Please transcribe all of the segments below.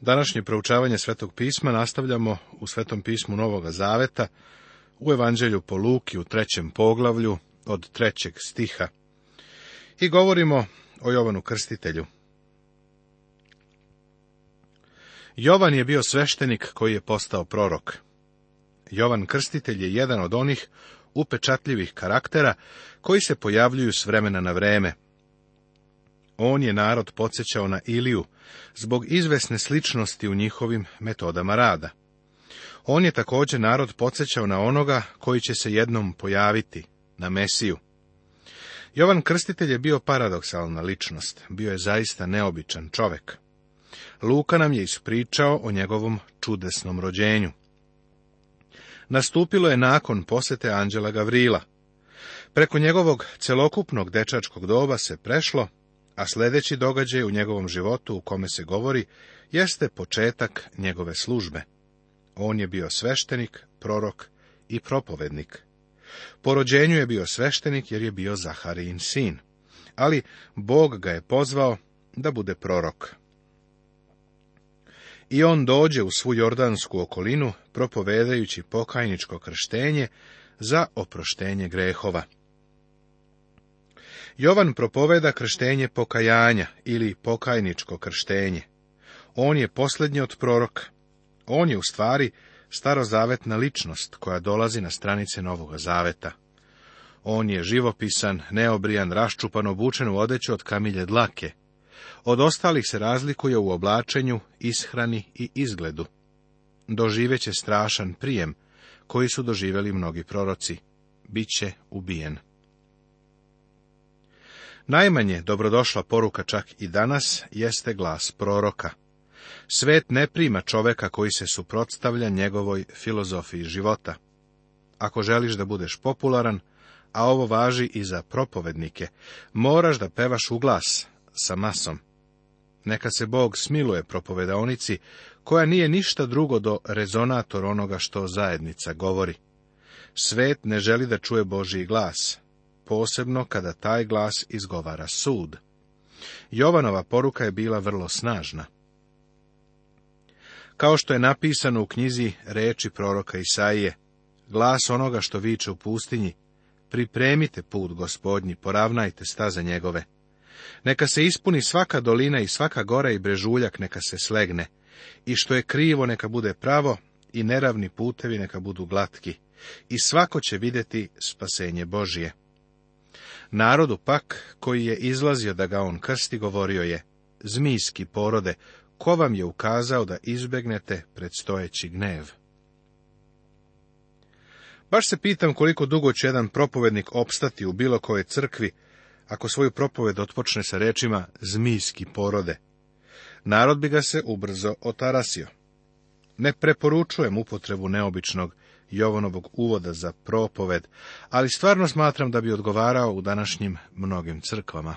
Današnje proučavanje Svetog pisma nastavljamo u Svetom pismu Novoga Zaveta, u Evanđelju po Luki u trećem poglavlju od trećeg stiha. I govorimo o Jovanu Krstitelju. Jovan je bio sveštenik koji je postao prorok. Jovan Krstitelj je jedan od onih upečatljivih karaktera koji se pojavljuju s vremena na vreme – on je narod podsjećao na Iliju zbog izvesne sličnosti u njihovim metodama rada. On je također narod podsjećao na onoga koji će se jednom pojaviti, na Mesiju. Jovan Krstitelj je bio paradoksalna ličnost, bio je zaista neobičan čovek. Luka nam je ispričao o njegovom čudesnom rođenju. Nastupilo je nakon posete Anđela Gavrila. Preko njegovog celokupnog dečačkog doba se prešlo a sljedeći događaj u njegovom životu u kome se govori jeste početak njegove službe. On je bio sveštenik, prorok i propovednik. Po rođenju je bio sveštenik jer je bio Zaharijin sin, ali Bog ga je pozvao da bude prorok. I on dođe u svu jordansku okolinu propovedajući pokajničko krštenje za oproštenje grehova. Jovan propoveda krštenje pokajanja ili pokajničko krštenje. On je posljednji od proroka. On je u stvari starozavetna ličnost koja dolazi na stranice Novog Zaveta. On je živopisan, neobrijan, raščupan, obučen u odeću od kamilje dlake. Od ostalih se razlikuje u oblačenju, ishrani i izgledu. Doživeće strašan prijem, koji su doživjeli mnogi proroci. Biće ubijen. Najmanje dobrodošla poruka čak i danas jeste glas proroka. Svet ne prima čoveka koji se suprotstavlja njegovoj filozofiji života. Ako želiš da budeš popularan, a ovo važi i za propovednike, moraš da pevaš u glas sa masom. Neka se Bog smiluje propovedaonici, koja nije ništa drugo do rezonator onoga što zajednica govori. Svet ne želi da čuje Božiji glas, posebno kada taj glas izgovara sud. Jovanova poruka je bila vrlo snažna. Kao što je napisano u knjizi reči proroka Isaije, glas onoga što viče u pustinji, pripremite put gospodnji, poravnajte staze njegove. Neka se ispuni svaka dolina i svaka gora i brežuljak neka se slegne, i što je krivo neka bude pravo, i neravni putevi neka budu glatki, i svako će vidjeti spasenje Božije. Narodu pak, koji je izlazio da ga on krsti, govorio je, zmijski porode, ko vam je ukazao da izbegnete predstojeći gnev? Baš se pitam koliko dugo će jedan propovednik opstati u bilo kojoj crkvi, ako svoju propoved otpočne sa rečima zmijski porode. Narod bi ga se ubrzo otarasio. Ne preporučujem upotrebu neobičnog Jovanovog uvoda za propoved, ali stvarno smatram da bi odgovarao u današnjim mnogim crkvama.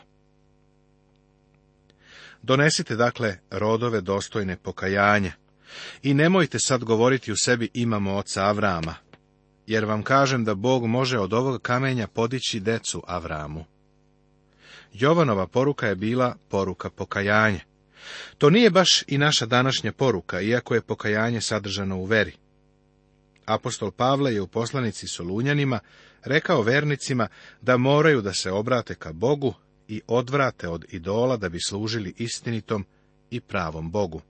Donesite dakle rodove dostojne pokajanje. i nemojte sad govoriti u sebi imamo oca Avrama, jer vam kažem da Bog može od ovog kamenja podići decu Avramu. Jovanova poruka je bila poruka pokajanja. To nije baš i naša današnja poruka, iako je pokajanje sadržano u veri apostol Pavle je u poslanici Solunjanima rekao vernicima da moraju da se obrate ka Bogu i odvrate od idola da bi služili istinitom i pravom Bogu.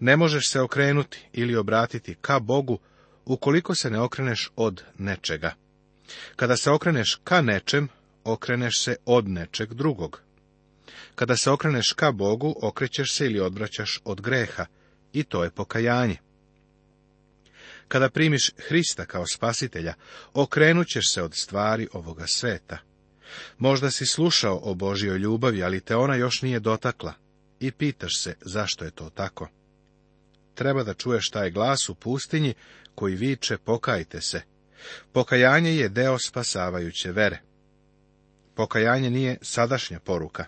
Ne možeš se okrenuti ili obratiti ka Bogu ukoliko se ne okreneš od nečega. Kada se okreneš ka nečem, okreneš se od nečeg drugog. Kada se okreneš ka Bogu, okrećeš se ili odvraćaš od greha, i to je pokajanje. Kada primiš Hrista kao spasitelja, okrenut ćeš se od stvari ovoga sveta. Možda si slušao o Božjoj ljubavi, ali te ona još nije dotakla i pitaš se zašto je to tako. Treba da čuješ taj glas u pustinji koji viče pokajte se. Pokajanje je deo spasavajuće vere. Pokajanje nije sadašnja poruka.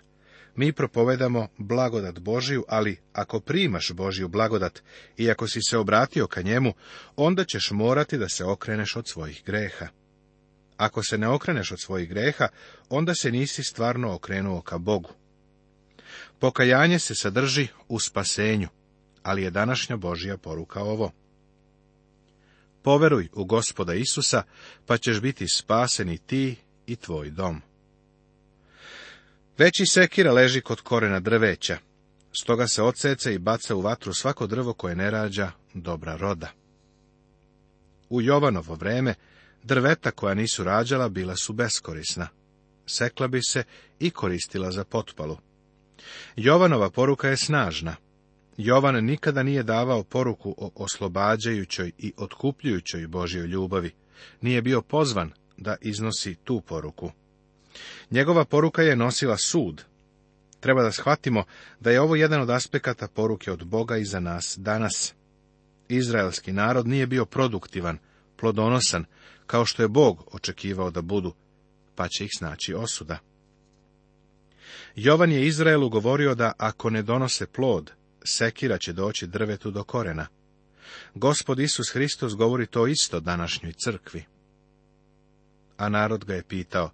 Mi propovedamo blagodat Božiju, ali ako primaš Božiju blagodat i ako si se obratio ka njemu, onda ćeš morati da se okreneš od svojih greha. Ako se ne okreneš od svojih greha, onda se nisi stvarno okrenuo ka Bogu. Pokajanje se sadrži u spasenju, ali je današnja Božija poruka ovo. Poveruj u gospoda Isusa, pa ćeš biti spaseni ti i tvoj dom. Veći sekira leži kod korena drveća, stoga se odsece i baca u vatru svako drvo koje ne rađa dobra roda. U Jovanovo vreme drveta koja nisu rađala bila su beskorisna. Sekla bi se i koristila za potpalu. Jovanova poruka je snažna. Jovan nikada nije davao poruku o oslobađajućoj i otkupljujućoj Božjoj ljubavi. Nije bio pozvan da iznosi tu poruku. Njegova poruka je nosila sud. Treba da shvatimo da je ovo jedan od aspekata poruke od Boga i za nas danas. Izraelski narod nije bio produktivan, plodonosan, kao što je Bog očekivao da budu, pa će ih snaći osuda. Jovan je Izraelu govorio da ako ne donose plod, sekira će doći drvetu do korena. Gospod Isus Hristos govori to isto današnjoj crkvi. A narod ga je pitao,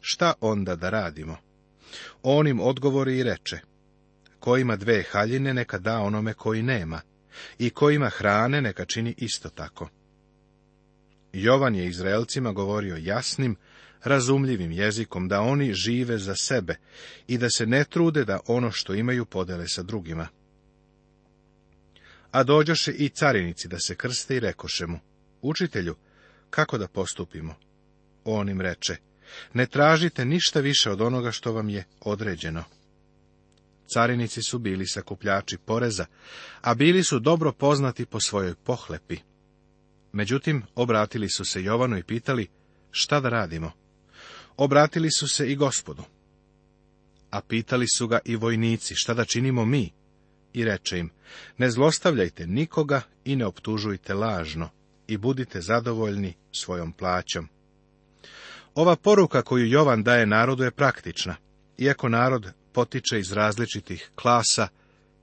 šta onda da radimo? On im odgovori i reče, ko ima dve haljine, neka da onome koji nema, i kojima hrane, neka čini isto tako. Jovan je Izraelcima govorio jasnim, razumljivim jezikom, da oni žive za sebe i da se ne trude da ono što imaju podele sa drugima. A dođoše i carinici da se krste i rekoše mu, učitelju, kako da postupimo? On im reče, ne tražite ništa više od onoga što vam je određeno. Carinici su bili sakupljači poreza, a bili su dobro poznati po svojoj pohlepi. Međutim, obratili su se Jovanu i pitali, šta da radimo? Obratili su se i gospodu. A pitali su ga i vojnici, šta da činimo mi? I reče im, ne zlostavljajte nikoga i ne optužujte lažno i budite zadovoljni svojom plaćom. Ova poruka koju Jovan daje narodu je praktična, iako narod potiče iz različitih klasa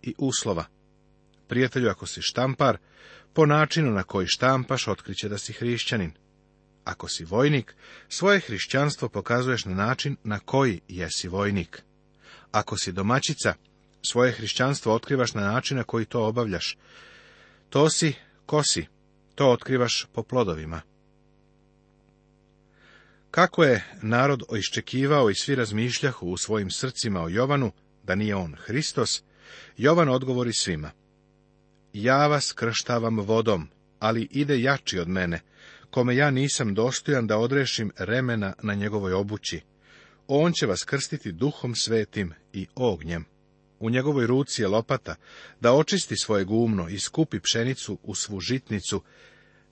i uslova. Prijatelju, ako si štampar, po načinu na koji štampaš otkriće da si hrišćanin. Ako si vojnik, svoje hrišćanstvo pokazuješ na način na koji jesi vojnik. Ako si domaćica, svoje hrišćanstvo otkrivaš na način na koji to obavljaš. To si, ko si, to otkrivaš po plodovima. Kako je narod oiščekivao i svi razmišljahu u svojim srcima o Jovanu, da nije on Hristos, Jovan odgovori svima. Ja vas krštavam vodom, ali ide jači od mene, kome ja nisam dostojan da odrešim remena na njegovoj obući. On će vas krstiti duhom svetim i ognjem. U njegovoj ruci je lopata, da očisti svoje gumno i skupi pšenicu u svu žitnicu,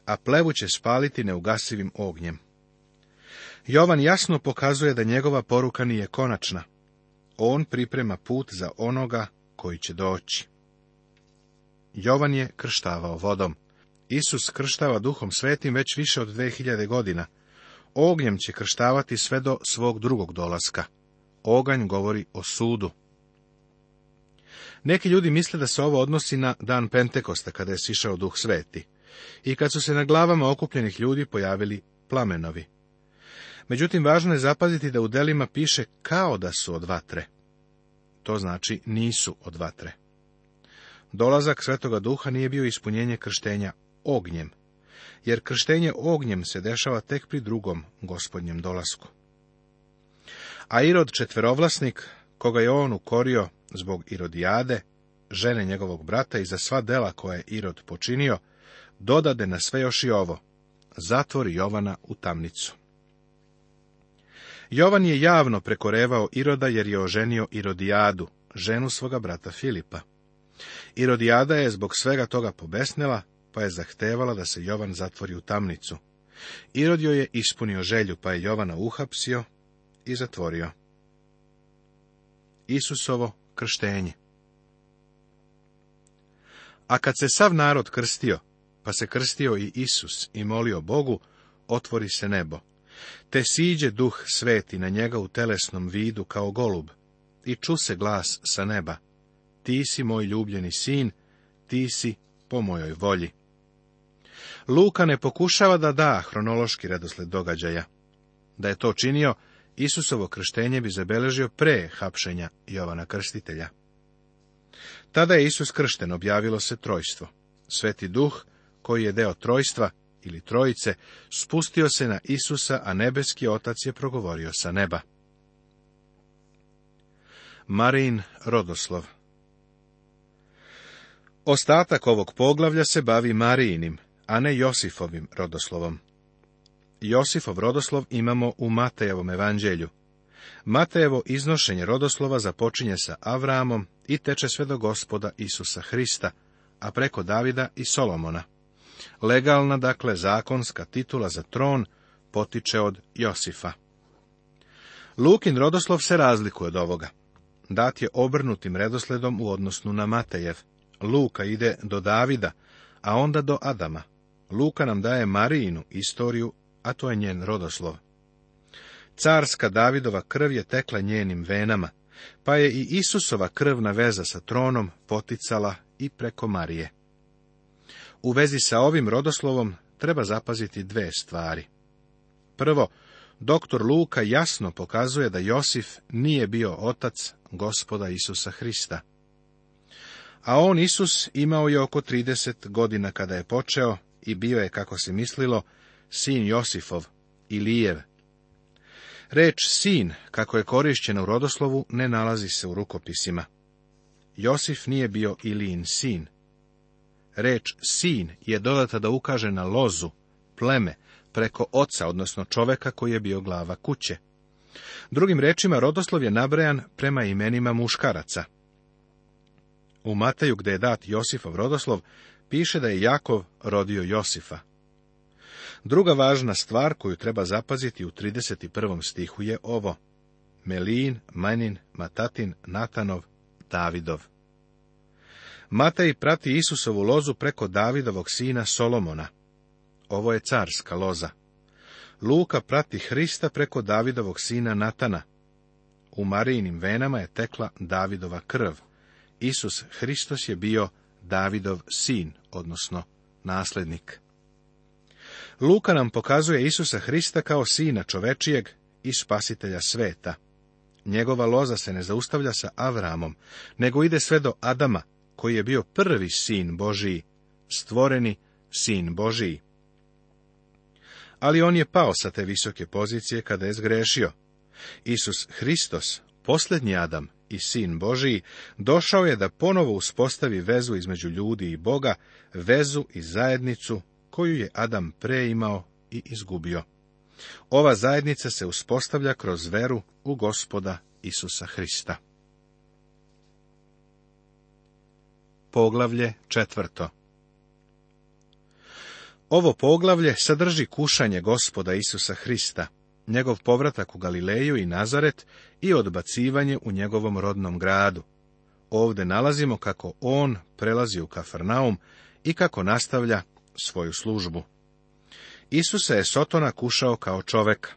a plevu će spaliti neugasivim ognjem. Jovan jasno pokazuje da njegova poruka nije konačna. On priprema put za onoga koji će doći. Jovan je krštavao vodom. Isus krštava duhom svetim već više od 2000 godina. Ognjem će krštavati sve do svog drugog dolaska. Oganj govori o sudu. Neki ljudi misle da se ovo odnosi na dan Pentekosta, kada je sišao duh sveti, i kad su se na glavama okupljenih ljudi pojavili plamenovi. Međutim, važno je zapaziti da u delima piše kao da su od vatre. To znači nisu od vatre. Dolazak Svetoga Duha nije bio ispunjenje krštenja ognjem, jer krštenje ognjem se dešava tek pri drugom gospodnjem dolasku. A Irod četverovlasnik, koga je on ukorio zbog Irodijade, žene njegovog brata i za sva dela koje je Irod počinio, dodade na sve još i ovo, zatvori Jovana u tamnicu. Jovan je javno prekorevao Iroda jer je oženio Irodijadu, ženu svoga brata Filipa. Irodijada je zbog svega toga pobesnila, pa je zahtevala da se Jovan zatvori u tamnicu. Irod joj je ispunio želju, pa je Jovana uhapsio i zatvorio. Isusovo krštenje A kad se sav narod krstio, pa se krstio i Isus i molio Bogu, otvori se nebo. Te siđe duh sveti na njega u telesnom vidu kao golub, i ču se glas sa neba. Ti si moj ljubljeni sin, ti si po mojoj volji. Luka ne pokušava da da hronološki redosled događaja. Da je to činio, Isusovo krštenje bi zabeležio pre hapšenja Jovana Krstitelja. Tada je Isus kršten, objavilo se trojstvo. Sveti duh, koji je deo trojstva, ili trojice, spustio se na Isusa, a nebeski otac je progovorio sa neba. Marin Rodoslov Ostatak ovog poglavlja se bavi Marijinim, a ne Josifovim rodoslovom. Josifov rodoslov imamo u Matejevom evanđelju. Matejevo iznošenje rodoslova započinje sa Avramom i teče sve do gospoda Isusa Hrista, a preko Davida i Solomona. Legalna, dakle, zakonska titula za tron potiče od Josifa. Lukin rodoslov se razlikuje od ovoga. Dat je obrnutim redosledom u odnosnu na Matejev. Luka ide do Davida, a onda do Adama. Luka nam daje Marijinu istoriju, a to je njen rodoslov. Carska Davidova krv je tekla njenim venama, pa je i Isusova krvna veza sa tronom poticala i preko Marije. U vezi sa ovim rodoslovom treba zapaziti dve stvari. Prvo, doktor Luka jasno pokazuje da Josif nije bio otac gospoda Isusa Hrista. A on Isus imao je oko 30 godina kada je počeo i bio je, kako se mislilo, sin Josifov, Ilijev. Reč sin, kako je korišćena u rodoslovu, ne nalazi se u rukopisima. Josif nije bio Ilijin sin. Reč sin je dodata da ukaže na lozu, pleme, preko oca, odnosno čoveka koji je bio glava kuće. Drugim rečima, rodoslov je nabrajan prema imenima muškaraca. U Mateju, gde je dat Josifov rodoslov, piše da je Jakov rodio Josifa. Druga važna stvar koju treba zapaziti u 31. stihu je ovo. Melin, Manin, Matatin, Natanov, Davidov. Matej prati Isusovu lozu preko Davidovog sina Solomona. Ovo je carska loza. Luka prati Hrista preko Davidovog sina Natana. U Marijinim venama je tekla Davidova krv. Isus Hristos je bio Davidov sin, odnosno naslednik. Luka nam pokazuje Isusa Hrista kao sina čovečijeg i spasitelja sveta. Njegova loza se ne zaustavlja sa Avramom, nego ide sve do Adama, koji je bio prvi sin Božiji, stvoreni sin Božiji. Ali on je pao sa te visoke pozicije kada je zgrešio. Isus Hristos, posljednji Adam i sin Božiji, došao je da ponovo uspostavi vezu između ljudi i Boga, vezu i zajednicu koju je Adam preimao i izgubio. Ova zajednica se uspostavlja kroz veru u gospoda Isusa Hrista. Poglavlje četvrto Ovo poglavlje sadrži kušanje gospoda Isusa Hrista, njegov povratak u Galileju i Nazaret i odbacivanje u njegovom rodnom gradu. Ovde nalazimo kako on prelazi u Kafarnaum i kako nastavlja svoju službu. Isusa je Sotona kušao kao čoveka.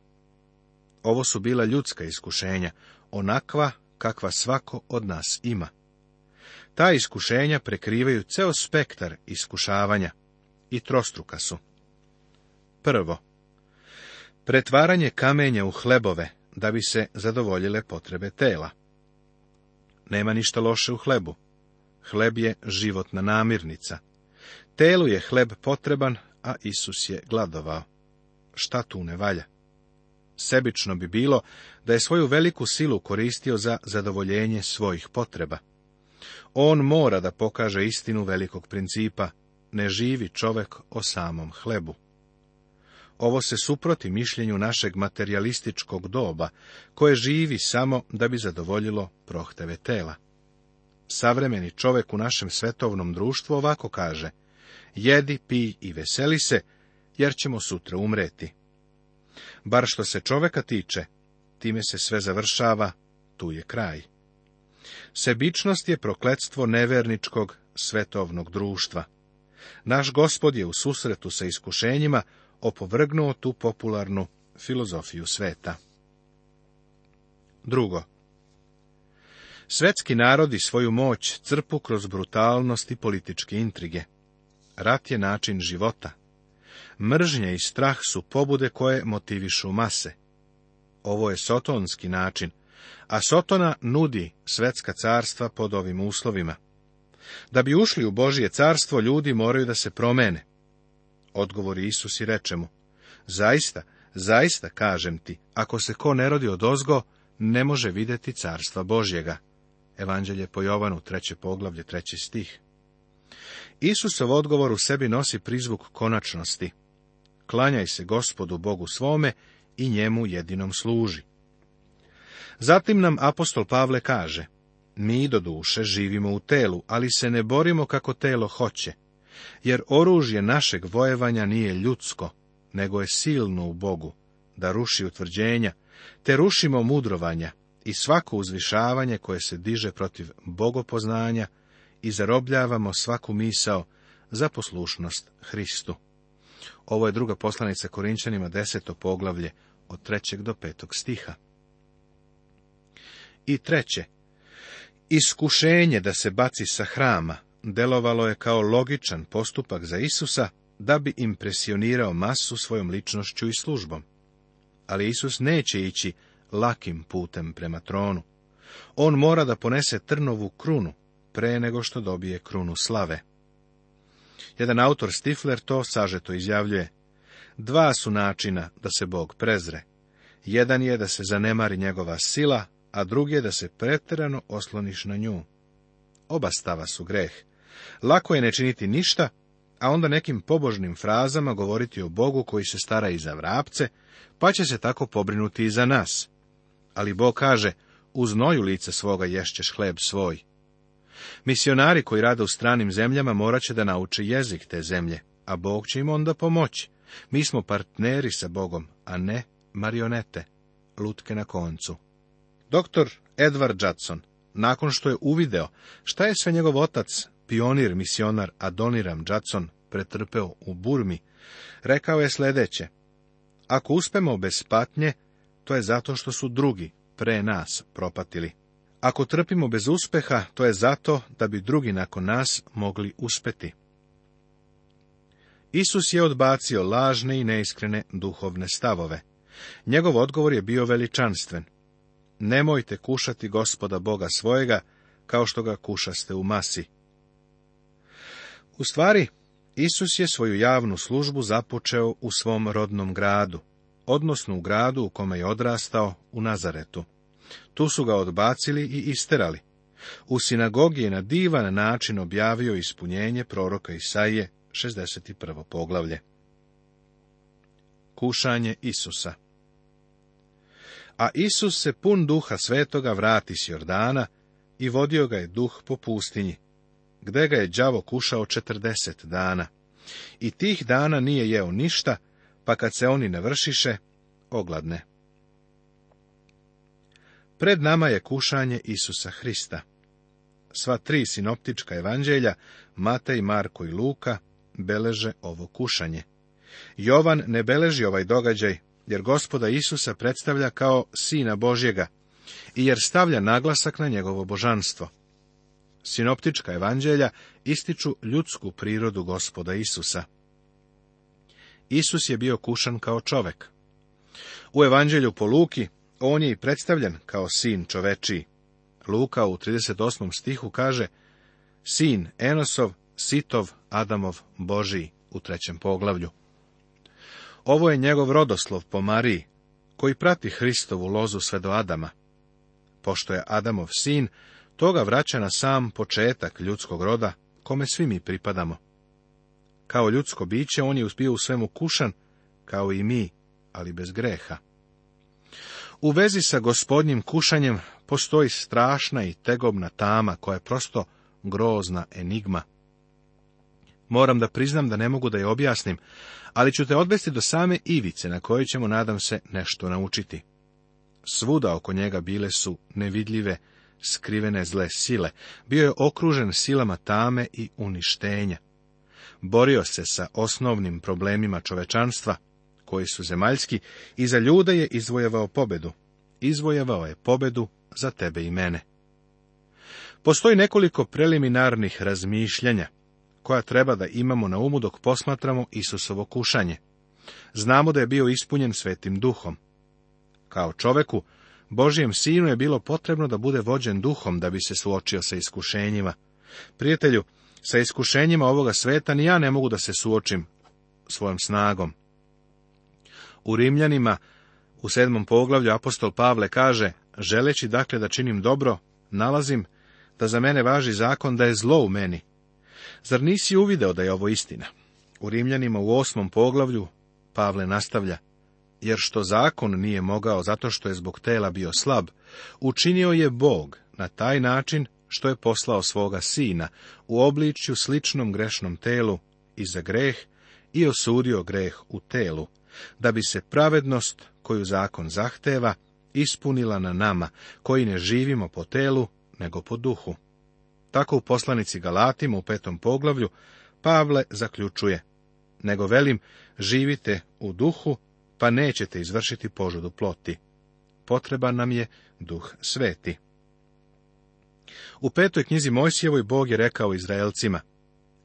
Ovo su bila ljudska iskušenja, onakva kakva svako od nas ima. Ta iskušenja prekrivaju ceo spektar iskušavanja i trostruka su. Prvo, pretvaranje kamenja u hlebove da bi se zadovoljile potrebe tela. Nema ništa loše u hlebu. Hleb je životna namirnica. Telu je hleb potreban, a Isus je gladovao. Šta tu ne valja? Sebično bi bilo da je svoju veliku silu koristio za zadovoljenje svojih potreba. On mora da pokaže istinu velikog principa, ne živi čovek o samom hlebu. Ovo se suproti mišljenju našeg materialističkog doba, koje živi samo da bi zadovoljilo prohteve tela. Savremeni čovek u našem svetovnom društvu ovako kaže, jedi, pij i veseli se, jer ćemo sutra umreti. Bar što se čoveka tiče, time se sve završava, tu je kraj. Sebičnost je prokletstvo neverničkog svetovnog društva. Naš gospod je u susretu sa iskušenjima opovrgnuo tu popularnu filozofiju sveta. Drugo. Svetski narodi svoju moć crpu kroz brutalnost i političke intrige. Rat je način života. Mržnje i strah su pobude koje motivišu mase. Ovo je sotonski način, a Sotona nudi svetska carstva pod ovim uslovima. Da bi ušli u Božje carstvo, ljudi moraju da se promene. Odgovori Isus i reče mu, zaista, zaista kažem ti, ako se ko ne rodi od ozgo, ne može vidjeti carstva Božjega. Evanđelje po Jovanu, treće poglavlje, treći stih. Isusov odgovor u sebi nosi prizvuk konačnosti. Klanjaj se gospodu Bogu svome i njemu jedinom služi. Zatim nam apostol Pavle kaže, mi do duše živimo u telu, ali se ne borimo kako telo hoće, jer oružje našeg vojevanja nije ljudsko, nego je silno u Bogu, da ruši utvrđenja, te rušimo mudrovanja i svako uzvišavanje koje se diže protiv bogopoznanja i zarobljavamo svaku misao za poslušnost Hristu. Ovo je druga poslanica Korinčanima, deseto poglavlje, od trećeg do petog stiha. I treće, iskušenje da se baci sa hrama delovalo je kao logičan postupak za Isusa da bi impresionirao masu svojom ličnošću i službom. Ali Isus neće ići lakim putem prema tronu. On mora da ponese trnovu krunu pre nego što dobije krunu slave. Jedan autor Stifler to sažeto izjavljuje. Dva su načina da se Bog prezre. Jedan je da se zanemari njegova sila, a drugi je da se preterano osloniš na nju. Oba stava su greh. Lako je ne činiti ništa, a onda nekim pobožnim frazama govoriti o Bogu koji se stara i za vrapce, pa će se tako pobrinuti i za nas. Ali Bog kaže, u znoju lice svoga ješćeš hleb svoj. Misionari koji rade u stranim zemljama morat će da nauči jezik te zemlje, a Bog će im onda pomoći. Mi smo partneri sa Bogom, a ne marionete, lutke na koncu. Doktor Edward Judson, nakon što je uvideo šta je sve njegov otac, pionir misionar Adoniram Judson, pretrpeo u Burmi, rekao je sledeće. Ako uspemo bez patnje, to je zato što su drugi pre nas propatili. Ako trpimo bez uspeha, to je zato da bi drugi nakon nas mogli uspeti. Isus je odbacio lažne i neiskrene duhovne stavove. Njegov odgovor je bio veličanstven. Nemojte kušati gospoda Boga svojega, kao što ga kušaste u masi. U stvari, Isus je svoju javnu službu započeo u svom rodnom gradu, odnosno u gradu u kome je odrastao, u Nazaretu. Tu su ga odbacili i isterali. U sinagogi je na divan način objavio ispunjenje proroka Isaije, 61. poglavlje. Kušanje Isusa a Isus se pun duha svetoga vrati s Jordana i vodio ga je duh po pustinji, gde ga je đavo kušao četrdeset dana. I tih dana nije jeo ništa, pa kad se oni navršiše, ogladne. Pred nama je kušanje Isusa Hrista. Sva tri sinoptička evanđelja, Matej, Marko i Luka, beleže ovo kušanje. Jovan ne beleži ovaj događaj, jer gospoda Isusa predstavlja kao sina Božjega i jer stavlja naglasak na njegovo božanstvo. Sinoptička evanđelja ističu ljudsku prirodu gospoda Isusa. Isus je bio kušan kao čovek. U evanđelju po Luki on je i predstavljen kao sin čovečiji. Luka u 38. stihu kaže Sin Enosov, Sitov, Adamov, Božiji u trećem poglavlju. Ovo je njegov rodoslov po Mariji, koji prati Hristovu lozu sve do Adama. Pošto je Adamov sin, toga vraća na sam početak ljudskog roda, kome svi mi pripadamo. Kao ljudsko biće, on je uspio u svemu kušan, kao i mi, ali bez greha. U vezi sa gospodnjim kušanjem postoji strašna i tegobna tama koja je prosto grozna enigma. Moram da priznam da ne mogu da je objasnim, ali ću te odvesti do same ivice na kojoj ćemo, nadam se, nešto naučiti. Svuda oko njega bile su nevidljive, skrivene zle sile. Bio je okružen silama tame i uništenja. Borio se sa osnovnim problemima čovečanstva, koji su zemaljski, i za ljude je izvojevao pobedu. Izvojevao je pobedu za tebe i mene. Postoji nekoliko preliminarnih razmišljanja koja treba da imamo na umu dok posmatramo Isusovo kušanje. Znamo da je bio ispunjen svetim duhom. Kao čoveku, Božijem sinu je bilo potrebno da bude vođen duhom da bi se suočio sa iskušenjima. Prijatelju, sa iskušenjima ovoga sveta ni ja ne mogu da se suočim svojom snagom. U Rimljanima, u sedmom poglavlju, apostol Pavle kaže, želeći dakle da činim dobro, nalazim da za mene važi zakon da je zlo u meni, Zar nisi uvideo da je ovo istina? U Rimljanima u osmom poglavlju Pavle nastavlja, jer što zakon nije mogao zato što je zbog tela bio slab, učinio je Bog na taj način što je poslao svoga sina u obličju sličnom grešnom telu i za greh i osudio greh u telu, da bi se pravednost koju zakon zahteva ispunila na nama, koji ne živimo po telu, nego po duhu. Tako u poslanici Galatima u petom poglavlju Pavle zaključuje, nego velim, živite u duhu, pa nećete izvršiti požudu ploti. Potreban nam je duh sveti. U petoj knjizi Mojsijevoj Bog je rekao Izraelcima,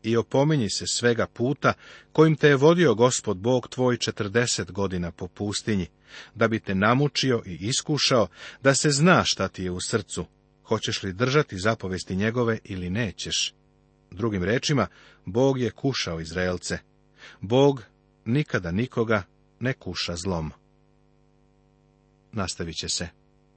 i opominji se svega puta kojim te je vodio gospod Bog tvoj četrdeset godina po pustinji, da bi te namučio i iskušao, da se zna šta ti je u srcu, hoćeš li držati zapovesti njegove ili nećeš. Drugim rečima, Bog je kušao Izraelce. Bog nikada nikoga ne kuša zlom. Nastavit će se.